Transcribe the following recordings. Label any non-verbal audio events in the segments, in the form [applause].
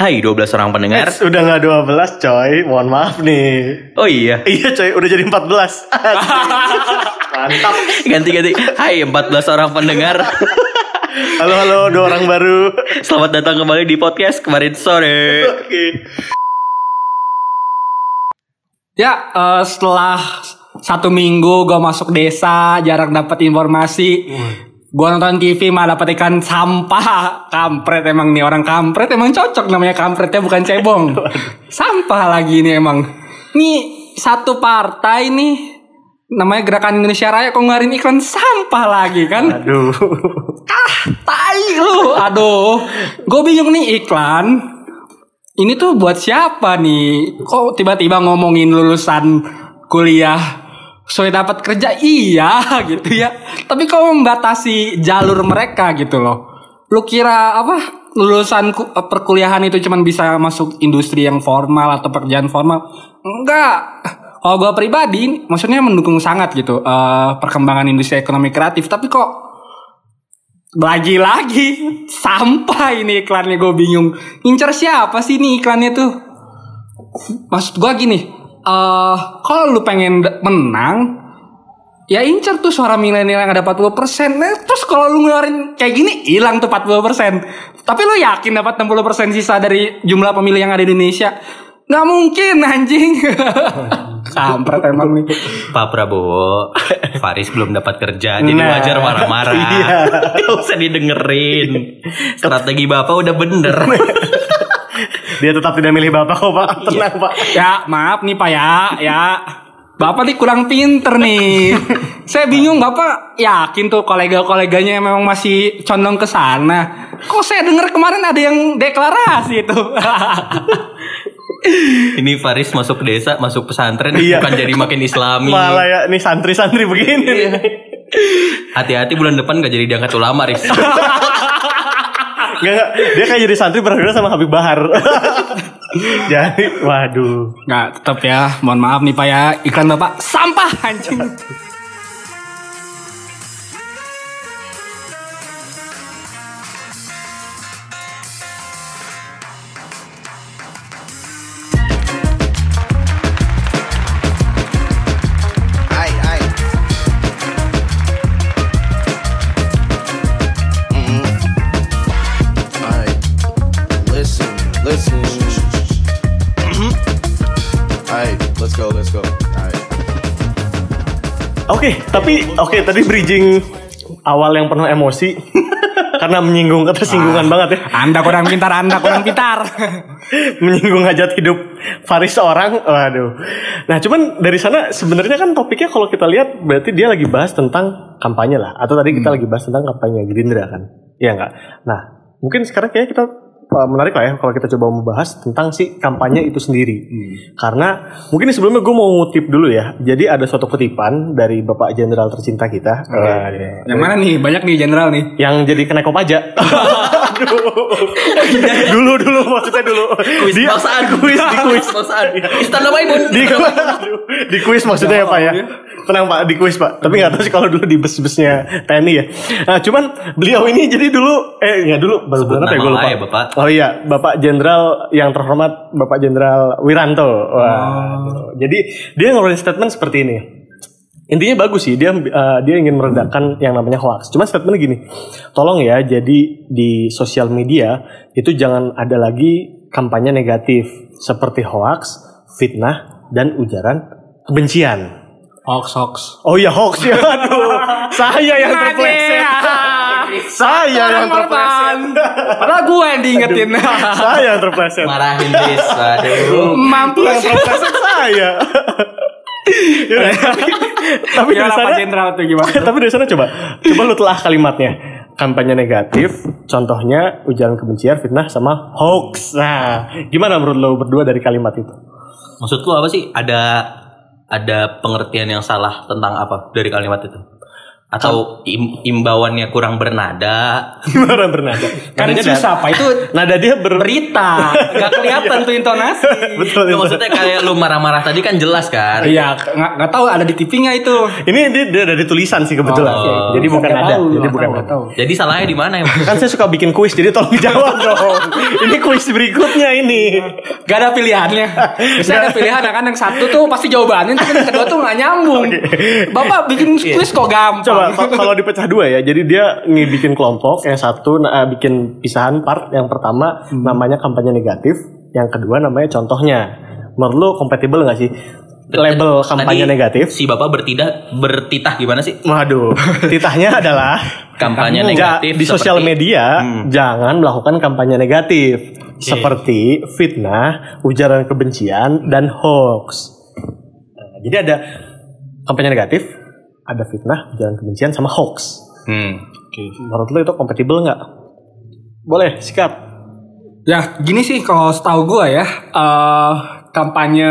Hai 12 orang pendengar. Eh, udah nggak 12 coy, mohon maaf nih. Oh iya, Iya coy, udah jadi 14. [laughs] Mantap. ganti-ganti. Hai 14 orang pendengar. Halo halo, dua orang baru. Selamat datang kembali di podcast kemarin sore. Oke. Ya, eh, setelah satu minggu gue masuk desa, jarang dapat informasi. Gue nonton TV malah dapat ikan sampah. [laughs] Kampret emang nih orang kampret emang cocok namanya kampretnya bukan cebong. [laughs] sampah lagi ini emang. Nih satu partai nih namanya Gerakan Indonesia Raya kok ngeluarin iklan sampah lagi kan? Aduh. [laughs] Ah, tai lu. Aduh. Gue bingung nih iklan. Ini tuh buat siapa nih? Kok tiba-tiba ngomongin lulusan kuliah sulit dapat kerja? Iya [laughs] gitu ya. Tapi kok membatasi jalur mereka gitu loh. Lu kira apa? Lulusan eh, perkuliahan itu cuman bisa masuk industri yang formal atau pekerjaan formal? Enggak. Kalau gue pribadi, maksudnya mendukung sangat gitu eh, perkembangan industri ekonomi kreatif. Tapi kok lagi-lagi [laughs] sampah ini iklannya gue bingung ngincer siapa sih ini iklannya tuh maksud gue gini eh kalau lu pengen menang ya incer tuh suara milenial yang ada 40% nah, terus kalau lu ngeluarin kayak gini hilang tuh 40% tapi lu yakin dapat 60% sisa dari jumlah pemilih yang ada di Indonesia nggak mungkin [laughs] anjing kampret emang nih Pak Prabowo, Faris belum dapat kerja, jadi Nah, wajar marah-marah. iya. [laughs] Gak usah didengerin. Strategi bapak udah bener. [laughs] Dia tetap tidak milih bapak kok pak. Tenang pak. Ya maaf nih pak ya ya Bapak nih kurang pinter nih Saya bingung Bapak yakin tuh kolega-koleganya memang masih condong ke sana Kok saya dengar kemarin ada yang deklarasi itu [laughs] Ini Faris masuk desa, masuk pesantren, Iya. bukan jadi makin islami. Malah ya nih santri-santri begini. Iya. Hati-hati bulan depan gak jadi diangkat ulama, Riz. [laughs] Gak, gak. Dia kayak jadi santri berhubungan sama Habib Bahar. [laughs] jadi, waduh. Nggak tetap ya Mohon maaf nih pak ya Iklan Bapak sampah anjing Oke, tapi oke tadi bridging awal yang penuh emosi [laughs] karena menyinggung ketersinggungan banget ya. Anda kurang pintar Anda kurang pintar [laughs] menyinggung hajat hidup Faris seorang. Waduh. Nah, cuman dari sana sebenarnya kan topiknya kalau kita lihat berarti dia lagi bahas tentang kampanye lah atau tadi kita lagi bahas tentang kampanye Gerindra kan. Iya enggak? Nah, mungkin sekarang kayaknya kita uh, menarik lah ya kalau kita coba membahas tentang si kampanye itu sendiri. Karena mungkin sebelumnya gue mau ngutip dulu ya. Jadi ada suatu kutipan dari Bapak Jenderal tercinta kita. Waduh. Yang mana nih banyak nih general nih yang jadi kena kopaja. [laughs] dulu dulu maksudnya dulu. Kuis Di kuis di kuis. [laughs] Istana Maimun. Di, di kuis maksudnya ya Pak ya. Tenang Pak, di kuis Pak. Tapi nggak tahu sih kalau dulu di bus-busnya TNI ya. Nah, cuman beliau ini jadi dulu eh nggak dulu baru bulan apa ya gue lupa. ya, Bapak. Oh iya, Bapak Jenderal yang terhormat Bapak Jenderal Wiranto. Wah. gitu. Jadi dia ngeluarin statement seperti ini. Intinya bagus sih, dia uh, dia ingin meredakan yang namanya hoax. Cuma statementnya gini, tolong ya, jadi di sosial media itu jangan ada lagi kampanye negatif seperti hoax, fitnah, dan ujaran kebencian. Hoax hoax Oh iya hoax ya, [laughs] aduh, saya yang terpleset. Saya yang terpleset. Padahal gue yang diingetin [laughs] Saya yang terpleset. Marahin Riz. Aduh. Mampus Yang terpleset saya. [laughs] Yaudah, tapi dari sana Jenderal tuh gimana tapi dari sana coba coba lu telah kalimatnya kampanye negatif contohnya ujaran kebencian fitnah sama hoax nah gimana menurut lo berdua dari kalimat itu Maksud lu apa sih? Ada ada pengertian yang salah tentang apa dari kalimat itu? Atau im- imbauannya kurang bernada. [laughs] Orang bernada. Kan da- Pak itu [laughs] Nada dia ber berita. Gak kelihatan [laughs] tuh intonasi. Betul. Nggak, itu. maksudnya kayak lu marah-marah tadi kan jelas kan. Iya, nggak nggak tahu ada di TV-nya itu. Ini dia, dia dari tulisan sih kebetulan. Oh. Jadi bukan Nggak nada. tahu, Jadi nggak bukan tahu, nggak tahu. Jadi salahnya di mana emang? Kan saya suka bikin kuis, jadi tolong dijawab dong. Ini kuis berikutnya ini. Gak ada pilihannya. Biasanya ada pilihan kan yang satu tuh pasti jawabannya, tapi yang kedua tuh nggak nyambung. Bapak bikin kuis kok gampang. Coba kalau- dipecah dua ya, jadi dia nih bikin kelompok, yang satu nah, bikin pisahan part, yang pertama namanya kampanye negatif, yang kedua namanya contohnya. Menurut lu kompatibel nggak sih label kampanye Tadi negatif? Si Bapak bertidak bertitah gimana sih? Waduh, titahnya [laughs] adalah Kampanye negatif di sosial seperti- media Hmm. jangan melakukan kampanye negatif seperti fitnah, ujaran kebencian dan hoax. Nah, jadi ada kampanye negatif, ada fitnah, ujaran kebencian sama hoax. Hmm. Menurut lu itu kompatibel nggak? Boleh, sikat. Ya, gini sih kalau setahu gua ya, eh kampanye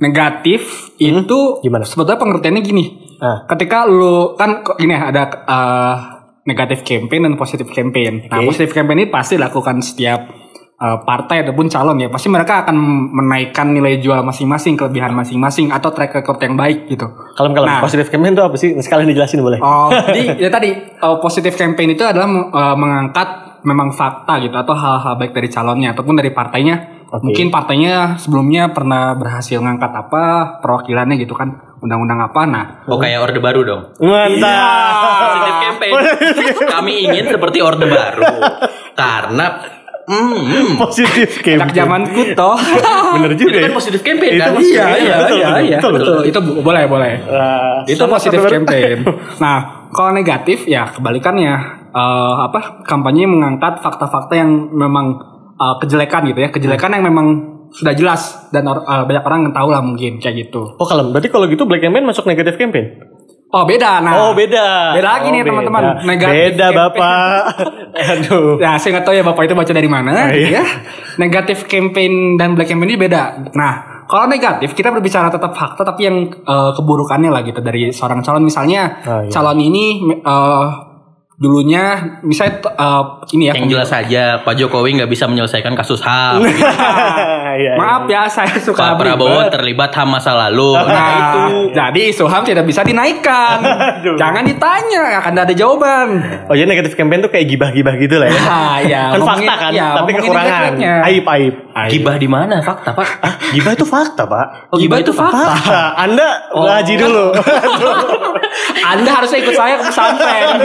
negatif itu Gimana? sebetulnya pengertiannya gini. Ah. Ketika lu kan ya, ada eh, negatif campaign dan positif campaign. Nah, Oke. positif campaign ini pasti dilakukan setiap eh, partai ataupun calon ya. Pasti mereka akan menaikkan nilai jual masing-masing, kelebihan masing-masing atau track record yang baik gitu. Kalau kalau Nah. positif campaign itu apa sih? Sekalian dijelasin boleh. Oh, [laughs] jadi ya tadi uh, positive campaign itu adalah uh, mengangkat memang fakta gitu atau hal-hal baik dari calonnya ataupun dari partainya. Oke. Mungkin partainya sebelumnya pernah berhasil ngangkat apa perwakilannya gitu kan, undang-undang apa. Nah, Oh kayak orde baru dong. Mantap. Positif campaign. [laughs] Kami ingin seperti orde baru. Karena hmm, Positif anak campaign. zaman kuto. Bener juga. itu kan ya. positif campaign Itu kan? positif Iya, campaign. iya, Betul, iya, betul, iya, betul, betul. Itu bu- boleh, boleh. Wah, itu positif campaign. [laughs] Nah, kalau negatif ya kebalikannya Eh, apa kampanye mengangkat fakta-fakta yang memang eh, kejelekan gitu ya, kejelekan yang memang sudah jelas dan or- eh, banyak orang yang tahu lah mungkin kayak gitu. Oh kalau berarti kalau gitu black campaign masuk negatif campaign? Oh beda, nah. oh beda. Beda lagi Oh, nih, teman-teman. Negatif Beda campaign. bapak. [laughs] Aduh. Ya, saya nggak tahu ya bapak itu baca dari mana, Oh, gitu iya. ya. Negatif campaign dan black campaign ini beda. Nah, kalau negatif kita berbicara tetap fakta, tapi yang eh, keburukannya lah gitu dari seorang calon misalnya Ah, iya. calon ini eh, dulunya misalnya eh, ini ya Yang jelas saja Pak Jokowi nggak bisa menyelesaikan kasus HAM. [laughs] Iya, Maaf ya, saya suka Pak Prabowo terlibat HAM masa lalu. Nah, Nah itu. jadi Suham tidak bisa dinaikkan. [laughs] Jangan ditanya, akan ada jawaban. Oh jadi negatif campaign tuh kayak gibah-gibah gitu lah ya. Nah, ya, kan ngomongin- fakta kan, ya, tapi kekurangan. jelek-jeleknya. Aib aib. Gibah di mana? Fakta Pak. Gibah itu fakta pak. Oh, gibah itu fakta. Fakta. Anda Oh. ngaji dulu. [laughs] Anda harusnya ikut saya ke pesantren.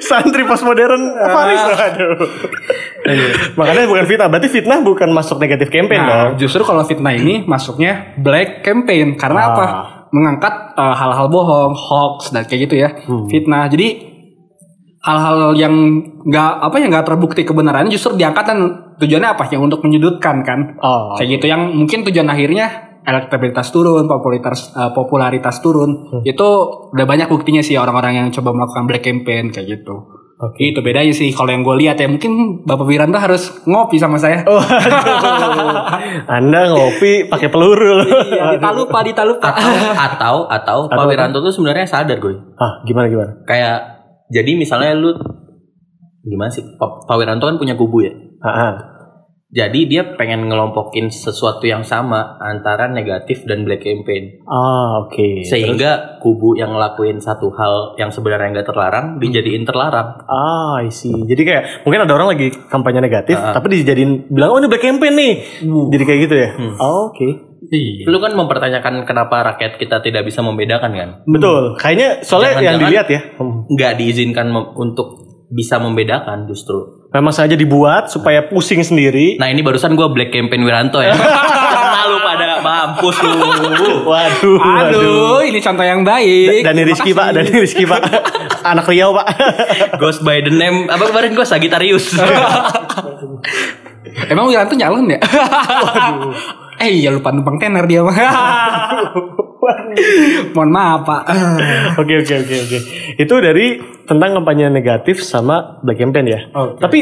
Santri postmodern [laughs] Ah. Faris. Aduh. Makanya bukan fitnah. Berarti fitnah bukan masuk negatif campaign Nah, dong. justru kalau fitnah ini masuknya black campaign karena Ah. apa? Mengangkat uh, hal-hal bohong, hoax dan kayak gitu ya. Hmm. Fitnah. Jadi hal-hal yang nggak apa yang nggak terbukti kebenarannya justru diangkat dan tujuannya apa? Yang untuk menyudutkan kan. Oh. Kayak gitu yang mungkin tujuan akhirnya elektabilitas turun, popularitas uh, popularitas turun. Hmm. Itu udah banyak buktinya sih orang-orang yang coba melakukan black campaign kayak gitu. Oke. Itu bedanya sih kalau yang gue lihat ya mungkin Bapak Wiranto harus ngopi sama saya. Oh. Anda ngopi pakai peluru loh. Iya, ditalupa, ditalupa. Atau atau Pak Atau- Wiranto tuh sebenarnya sadar gue. Ah, gimana gimana? Kayak jadi misalnya lu gimana sih Pak, Pak Wiranto kan punya kubu ya. Ah, ah. Jadi dia pengen ngelompokin sesuatu yang sama antara negatif dan black campaign. Ah, oke. Sehingga kubu yang ngelakuin satu hal yang sebenarnya nggak terlarang dijadiin terlarang. Ah, I see. Jadi kayak mungkin ada orang lagi kampanye negatif, Ah. tapi dijadiin bilang oh ini black campaign nih. Jadi kayak gitu ya. Hmm. Oh, oke. Iya. Lu kan mempertanyakan kenapa rakyat kita tidak bisa membedakan kan? Betul. Kayaknya soalnya yang dilihat ya. hmm, Nggak diizinkan mem- untuk bisa membedakan justru. Memang sengaja dibuat supaya pusing sendiri. Nah ini barusan gue black campaign Wiranto ya. [laughs] Kena lu pada mampus lu. Waduh. Aduh, ini contoh yang baik. Dani Rizky Pak, Dani Rizky Pak. [laughs] Anak Riau Pak. Ghost by the name apa kemarin gue Sagittarius. [laughs] Emang Wiranto nyalon ya? Eh iya lupa numpang tenar dia mah. [laughs] Mohon maaf pak. Oke oke oke oke. Itu dari tentang kampanye negatif sama black campaign ya. Oke. Tapi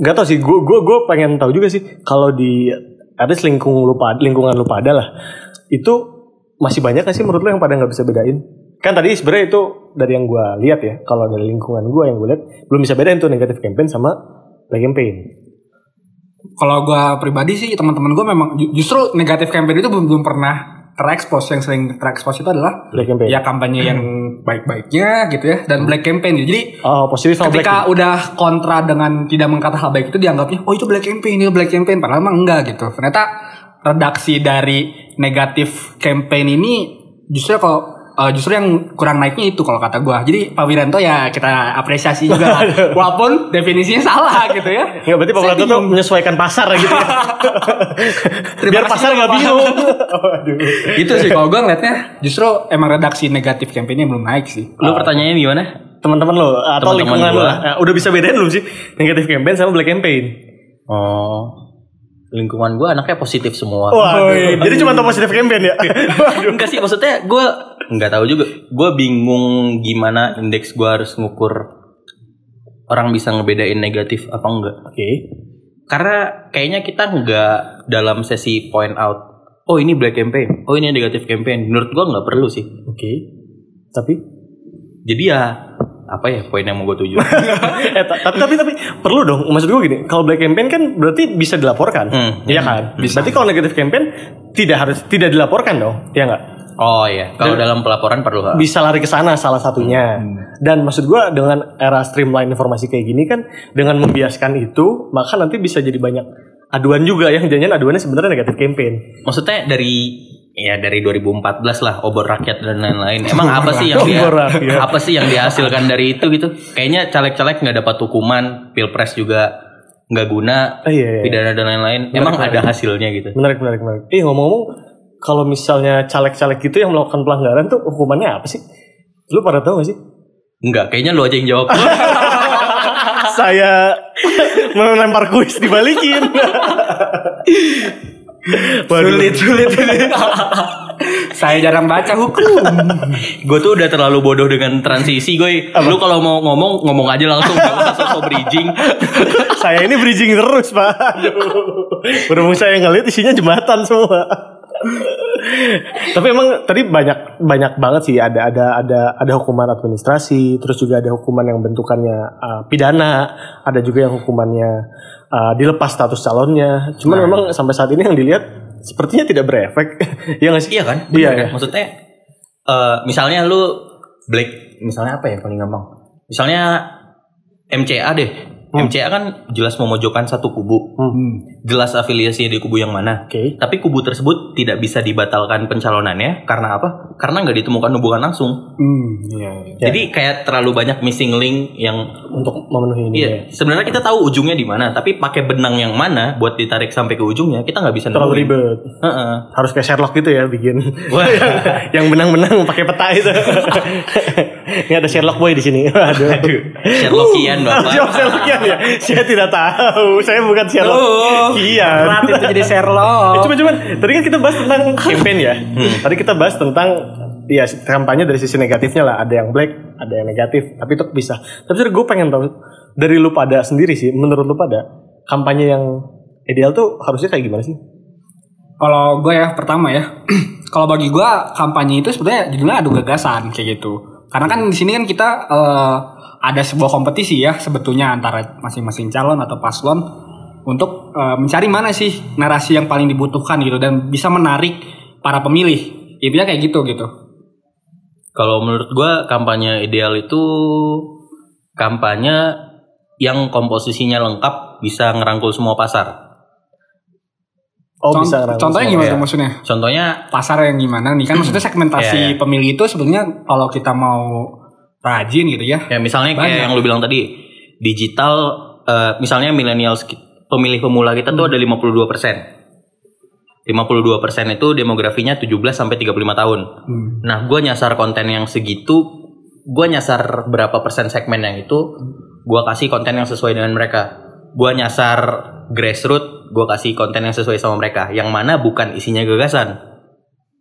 nggak tahu sih. Gue gue gue pengen tahu juga sih kalau di ada lingkungan lu pada lingkungan lu pada lah itu masih banyak gak sih menurut lu yang pada nggak bisa bedain? Kan tadi sebenarnya itu dari yang gue lihat ya, kalau dari lingkungan gue yang gue lihat belum bisa bedain tuh negatif campaign sama black campaign. Kalau gua pribadi sih teman-teman gua memang ju- justru negatif campaign itu belum belum pernah terekspos yang sering terekspos itu adalah Black campaign. ya kampanye yang baik-baiknya gitu ya dan black campaign gitu. Jadi Oh positif sama black. ketika udah kontra dengan tidak mengkata hal baik itu dianggapnya oh itu black campaign itu black campaign padahal emang enggak gitu ternyata redaksi dari negatif campaign ini justru kalau eh, justru yang kurang naiknya itu kalau kata gua jadi Pak Wiranto ya kita apresiasi juga [laughs] walaupun definisinya salah gitu ya Ya berarti Pak Wiranto tuh menyesuaikan pasar gitu ya. [laughs] Biar pasar nggak bingung. [laughs] Itu sih kalau gua ngeliatnya justru emang redaksi negatif campaignnya belum naik sih Lu pertanyaannya gimana? Teman-teman lo atau Teman-teman lingkungan lo. Nah, udah bisa bedain belum sih negatif campaign sama black campaign? Oh. Lingkungan gue anaknya positif semua. Wah, jadi cuma tau positif campaign ya? [laughs] Waduh. Enggak sih maksudnya gue nggak tahu juga. Gue bingung gimana indeks gue harus ngukur orang bisa ngebedain negatif apa enggak. Oke. Karena kayaknya kita nggak dalam sesi point out. Oh ini black campaign. Oh ini negatif campaign. Menurut gue nggak perlu sih. Oke. Tapi Jadi ya apa ya poin yang mau gue tuju? [laughs] eh, ta- tapi tapi tapi perlu dong. Maksud gue gini, kalau black campaign kan berarti bisa dilaporkan. Hmm. Iya kan? Berarti kalau negatif campaign tidak harus tidak dilaporkan dong. Iya nggak? oh iya. Kalau dalam pelaporan perlu. ha? bisa lari ke sana salah satunya. Dan maksud gua dengan era streamline informasi kayak gini kan dengan membiaskan itu maka nanti bisa jadi banyak aduan juga yang jangan aduannya sebenarnya negatif campaign. Maksudnya dari ya dari 2014 lah obor rakyat dan lain-lain. Emang apa sih yang dia apa sih yang dihasilkan dari itu gitu? Kayaknya caleg-caleg nggak dapat hukuman, pilpres juga nggak guna, Eh, iya, iya. pidana dan lain-lain. Emang ada hasilnya gitu. Menarik menarik menarik. Eh ngomong-ngomong kalau misalnya caleg-caleg gitu yang melakukan pelanggaran tuh hukumannya apa sih? Lu pada tahu gak sih? Enggak, kayaknya lu aja yang jawab. [laughs] Saya [laughs] melempar kuis dibalikin. [laughs] Waduh. sulit sulit [laughs] saya jarang baca hukum gue tuh udah terlalu bodoh dengan transisi gue. Lu kalau mau ngomong ngomong aja langsung gak usah sosok bridging. [laughs] saya ini bridging terus pak Aduh. berhubung saya ngeliat isinya jembatan semua tapi emang tadi banyak banyak banget sih ada ada ada ada hukuman administrasi terus juga ada hukuman yang bentukannya uh, pidana ada juga yang hukumannya uh, dilepas status calonnya cuman memang sampai saat ini yang dilihat sepertinya tidak berefek [laughs] ya nggak sih Iya kan? Iya, iya. kan? Maksudnya eh, misalnya lu black misalnya apa ya paling gampang? Misalnya MCA deh. MCA kan jelas memojokkan satu kubu. Jelas afiliasinya di kubu yang mana. oke Tapi kubu tersebut tidak bisa dibatalkan pencalonannya karena apa? Karena nggak ditemukan hubungan langsung. hmm, iya, iya. Ya. Jadi kayak terlalu banyak missing link yang untuk memenuhi ini Iya, ya. sebenarnya kita tahu ujungnya di mana, tapi pakai benang yang mana buat ditarik sampai ke ujungnya kita nggak bisa terlalu nemuin. ribet Heeh. harus kayak Sherlock gitu ya bikin Wah. yang, [laughs] yang benang-benang pakai peta itu. [laughs] Ini ada Sherlock boy di sini. Aduh. Sherlockian, Bapak. Siapa Sherlockian ya? Saya tidak tahu. Saya bukan Sherlock. Oh, Iya. berat itu jadi Eh, Sherlock Cuma cuman tadi kan kita bahas tentang campaign ya. Tadi kita bahas tentang ya kampanye dari sisi negatifnya lah. Ada yang black, ada yang negatif. Tapi itu bisa. Tapi gue pengen tahu dari lu pada sendiri sih. Menurut lu pada kampanye yang ideal tuh harusnya kayak gimana sih? Kalau gue ya pertama ya, [clears throat] kalau bagi gue kampanye itu sebenarnya judulnya adu gagasan kayak gitu. Karena kan di sini kan kita eh, ada sebuah kompetisi ya sebetulnya antara masing-masing calon atau paslon untuk eh, mencari mana sih narasi yang paling dibutuhkan gitu dan bisa menarik para pemilih. Intinya kayak gitu gitu. Kalau menurut gua kampanye ideal itu kampanye yang komposisinya lengkap bisa ngerangkul semua pasar. Oh Con- bisa contohnya gimana ya. tuh maksudnya? Contohnya Pasar yang gimana nih kan maksudnya segmentasi Iya, iya. pemilih itu sebenarnya kalau kita mau rajin gitu ya. ya misalnya kayak Banyak. yang lu bilang tadi digital eh, misalnya milenial pemilih pemula kita tuh ada 52 persen. 52 persen itu demografinya 17 sampai 35 tahun. Hmm. Nah, gue nyasar konten yang segitu, gue nyasar berapa persen segmen yang itu, gue kasih konten yang sesuai dengan mereka. Gue nyasar grassroots, gue kasih konten yang sesuai sama mereka. Yang mana bukan isinya gagasan,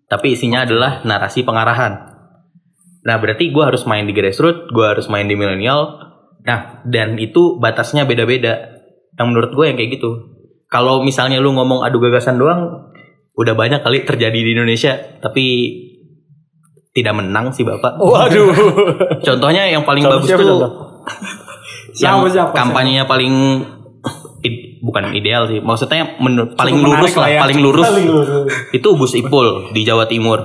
tapi isinya adalah narasi pengarahan. Nah, berarti gue harus main di grassroots, gue harus main di milenial. Nah, dan itu batasnya beda-beda. Yang menurut gue yang kayak gitu. Kalau misalnya lu ngomong adu gagasan doang, udah banyak kali terjadi di Indonesia. Tapi tidak menang sih bapak. Waduh. [laughs] Contohnya yang paling Contoh bagus siapa tuh contoh? [laughs] yang Siapa, siapa, kampanyenya paling bukan ideal sih. Maksudnya menur- paling Cukup lurus lah, ya. paling lurus. Paling lurus. Itu Gus Ipul di Jawa Timur.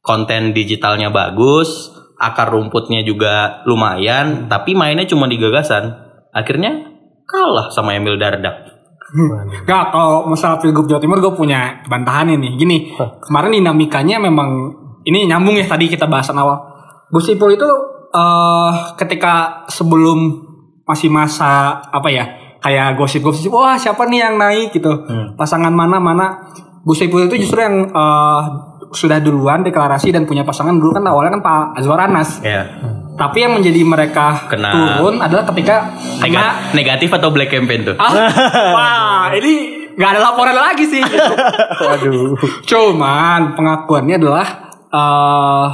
Konten digitalnya bagus, akar rumputnya juga lumayan, tapi mainnya cuma di gagasan. Akhirnya kalah sama Emil Dardak. Gak, kalau masalah Pilgub Jawa Timur gue punya bantahan ini. Gini, kemarin dinamikanya memang ini nyambung ya tadi kita bahasan awal. Gus Ipul itu eh ketika sebelum masih masa apa ya kayak gosip-gosip, wah siapa nih yang naik gitu, pasangan mana mana. Gus Ipul itu justru yang eh, sudah duluan deklarasi dan punya pasangan dulu kan awalnya kan Pak Azwar Anas. Ya. Tapi yang menjadi mereka Kena- turun adalah ketika kena Nega- negatif atau black campaign tuh? Ah, [laughs] wah, ini nggak ada laporan lagi sih. [laughs] Waduh. Cuman pengakuannya adalah eh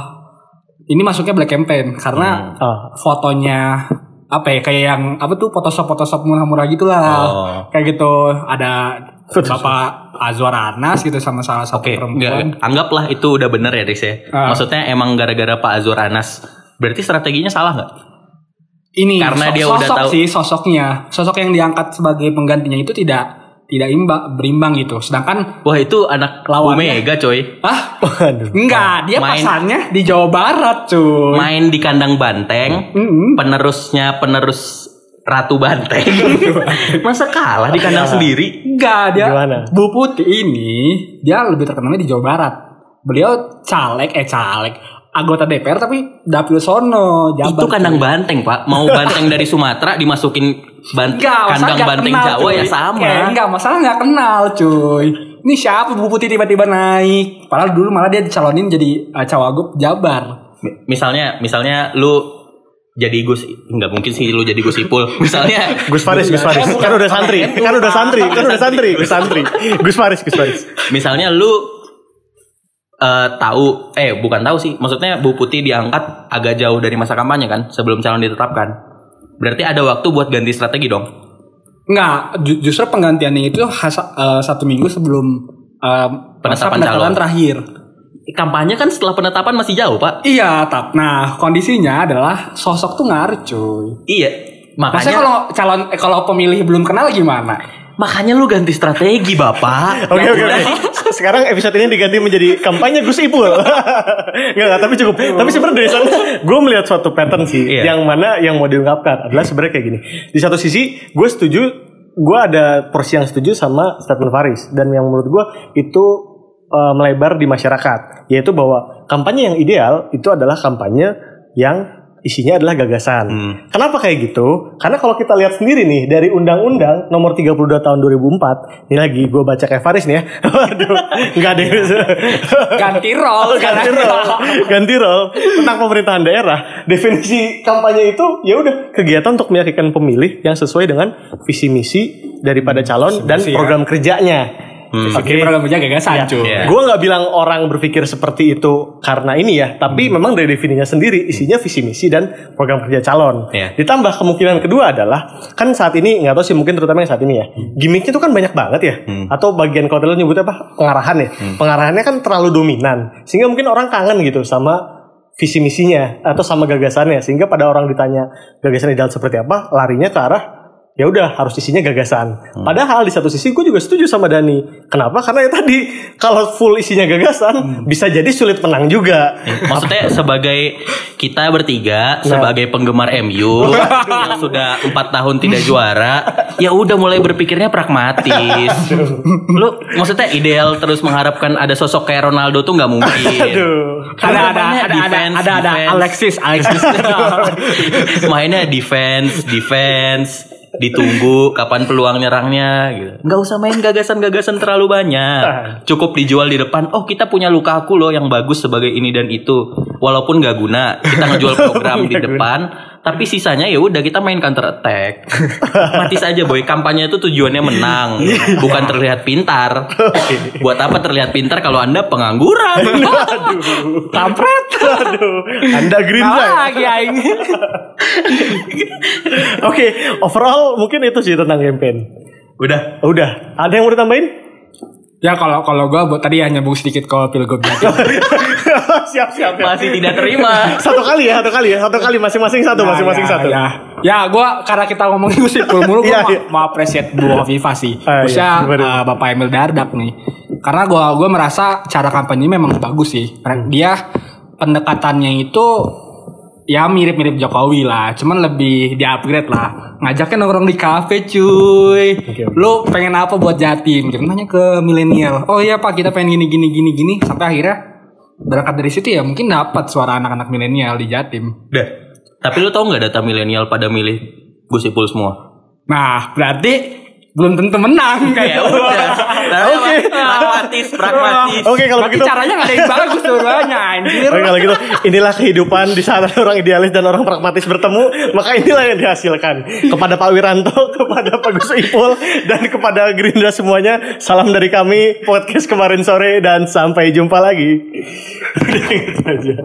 ini masuknya black campaign karena Ah. fotonya apa ya kayak yang apa tuh Photoshop Photoshop murah-murah gitulah. Oh. Kayak gitu ada Bapak Azwar Anas gitu sama salah satu Oke, perempuan. nggak- anggaplah itu udah bener ya, Riz ya. Ah. Maksudnya emang gara-gara Pak Azwar Anas. Berarti strateginya salah nggak? Ini Karena so- dia udah sosok tahu. sih sosoknya. Sosok yang diangkat sebagai penggantinya itu tidak tidak imbang berimbang gitu. Sedangkan Wah itu anak Bu Lawannya. Mega coy. ah. Enggak, dia Main- pasarnya di Jawa Barat, cuy. Main di kandang banteng, Mm-mm. penerusnya penerus Ratu Banteng. Masa kalah di kandang sendiri? Enggak, dia Gimana? Bu Putih ini dia lebih terkenalnya di Jawa Barat. Beliau caleg eh caleg anggota DPR tapi dapil sono Jabar. itu kandang cuy. banteng pak. Mau banteng dari Sumatera dimasukin ban- Enggak, kandang nggak banteng kenal, Jawa cuy. ya sama. Eh, enggak, masalah nggak kenal, cuy. Ini siapa Bu Putih tiba-tiba naik? Padahal dulu malah dia dicalonin jadi uh, cawagup Jabar. Mi- Misalnya, misalnya lu jadi Gus, nggak mungkin sih lu jadi Gus Ipul. [laughs] Misalnya Gus Faris, Gus Faris. Kan udah santri, kan udah santri, kan udah santri, Gus santri. Gus Faris, Gus Faris. misalnya lu eh tahu eh bukan tahu sih maksudnya Bu Putih diangkat agak jauh dari masa kampanye kan sebelum calon ditetapkan berarti ada waktu buat ganti strategi dong Enggak, ju- justru penggantiannya itu uh, satu minggu sebelum uh, Penetapan calon. terakhir. kampanye kan setelah penetapan masih jauh pak Iya, tap. Nah, kondisinya adalah sosok tuh ngaruh, cuy. iya Maksudnya makanya kalau calon eh, kalau pemilih belum kenal gimana? Makanya lu ganti strategi bapak [laughs] Oke oke oke. Sekarang episode ini diganti menjadi kampanye Gus Ipul. [laughs] Enggak enggak, tapi cukup. Tapi sebenarnya dari sana gue melihat suatu pattern sih Iya. yang mana yang mau diungkapkan adalah sebenarnya kayak gini. Di satu sisi gue setuju gue ada porsi yang setuju sama statement Faris dan yang menurut gue itu eh, melebar di masyarakat yaitu bahwa kampanye yang ideal itu adalah kampanye yang isinya adalah gagasan. Hmm. Kenapa kayak gitu? Karena kalau kita lihat sendiri nih dari Undang-Undang Nomor 32 Tahun 2004, ini lagi gue baca kayak Faris nih ya. [laughs] Waduh, nggak ada. [laughs] Ganti role [laughs] ganti role, ganti role tentang pemerintahan daerah. Definisi kampanye itu ya udah kegiatan untuk meyakinkan pemilih yang sesuai dengan visi misi daripada calon dan misi ya. program kerjanya. Hmm. Oke, program kerja gagasan, cuy. Iya. Gue nggak bilang orang berpikir seperti itu karena ini ya, tapi memang dari definisinya sendiri isinya visi misi dan program kerja calon. Iya. Ditambah kemungkinan kedua adalah kan saat ini nggak tahu sih mungkin terutama yang saat ini ya, gimmicknya tuh kan banyak banget ya, atau bagian kalau nyebutnya apa? Pengarahan ya, pengarahannya kan terlalu dominan sehingga mungkin orang kangen gitu sama visi misinya atau sama gagasannya. Sehingga pada orang ditanya gagasan ideal seperti apa? Larinya ke arah ya udah harus isinya gagasan. Padahal di satu sisi gue juga setuju sama Dani. Kenapa? Karena ya tadi [laughs] kalau full isinya gagasan bisa jadi sulit menang juga. Maksudnya sebagai kita bertiga sebagai penggemar MU [laughs] yang sudah empat tahun tidak juara, ya udah mulai berpikirnya pragmatis. Lu maksudnya ideal terus mengharapkan ada sosok kayak Ronaldo tuh nggak mungkin. Aduh. Ada ada ada ada Defense, ada ada defense. Alexis Alexis. [laughs] Mainnya defense, defense, ditunggu kapan peluang nyerangnya gitu. Nggak usah main gagasan-gagasan terlalu banyak. [laughs] Cukup dijual di depan. Oh, kita punya Lukaku loh yang bagus sebagai ini dan itu. Walaupun nggak guna, kita ngejual [laughs] program di depan, tapi sisanya ya udah kita main counter attack. [laughs] Mati saja boy, kampanye itu tujuannya menang, bukan terlihat pintar. Buat apa terlihat pintar kalau Anda pengangguran? [laughs] Kampret. Aduh. Anda ya? lagi aing. [laughs] Oke, overall mungkin itu sih tentang campaign. udah. Udah, ada yang mau ditambahin? Ya kalau kalau gua buat tadi hanya nyambung sedikit ke pilgub. [laughs] siap siap. siap. Masih tidak terima. [laughs] Satu kali ya, satu kali ya, satu kali masing-masing satu, Nah, masing-masing ya, satu. Ya, ya gue karena kita ngomongin musik full mulu, gue [laughs] Iya, mau, iya. mau appreciate Bu Hovifa sih. Ah, iya, Khususnya gimana? eh, Bapak Emil Dardak nih. Karena gue gua merasa cara kampanye memang bagus sih. Dia pendekatannya itu ya mirip-mirip Jokowi lah, cuman lebih di upgrade lah. Ngajakin nongkrong di kafe cuy. Oke. Lu pengen apa buat Jatim? Gitu. Nanya ke milenial. Oh iya Pak, kita pengen gini gini gini gini sampai akhirnya berangkat dari situ ya mungkin dapat suara anak-anak milenial di Jatim. Dah. Tapi lu tau nggak data milenial pada milih Gusipul semua? Nah, berarti belum tentu menang kayak Ya [laughs] udah. Oke. Pragmatis, pragmatis. Oke kalau Berarti begitu. caranya gak ada yang bagus dua-duanya anjir. Oke kalau gitu inilah kehidupan di saat ada orang idealis dan orang pragmatis bertemu maka inilah yang dihasilkan kepada Pak Wiranto [laughs] kepada Pak Gus Ipul dan kepada Gerindra semuanya salam dari kami podcast kemarin sore dan sampai jumpa lagi. [laughs] Udah gitu aja.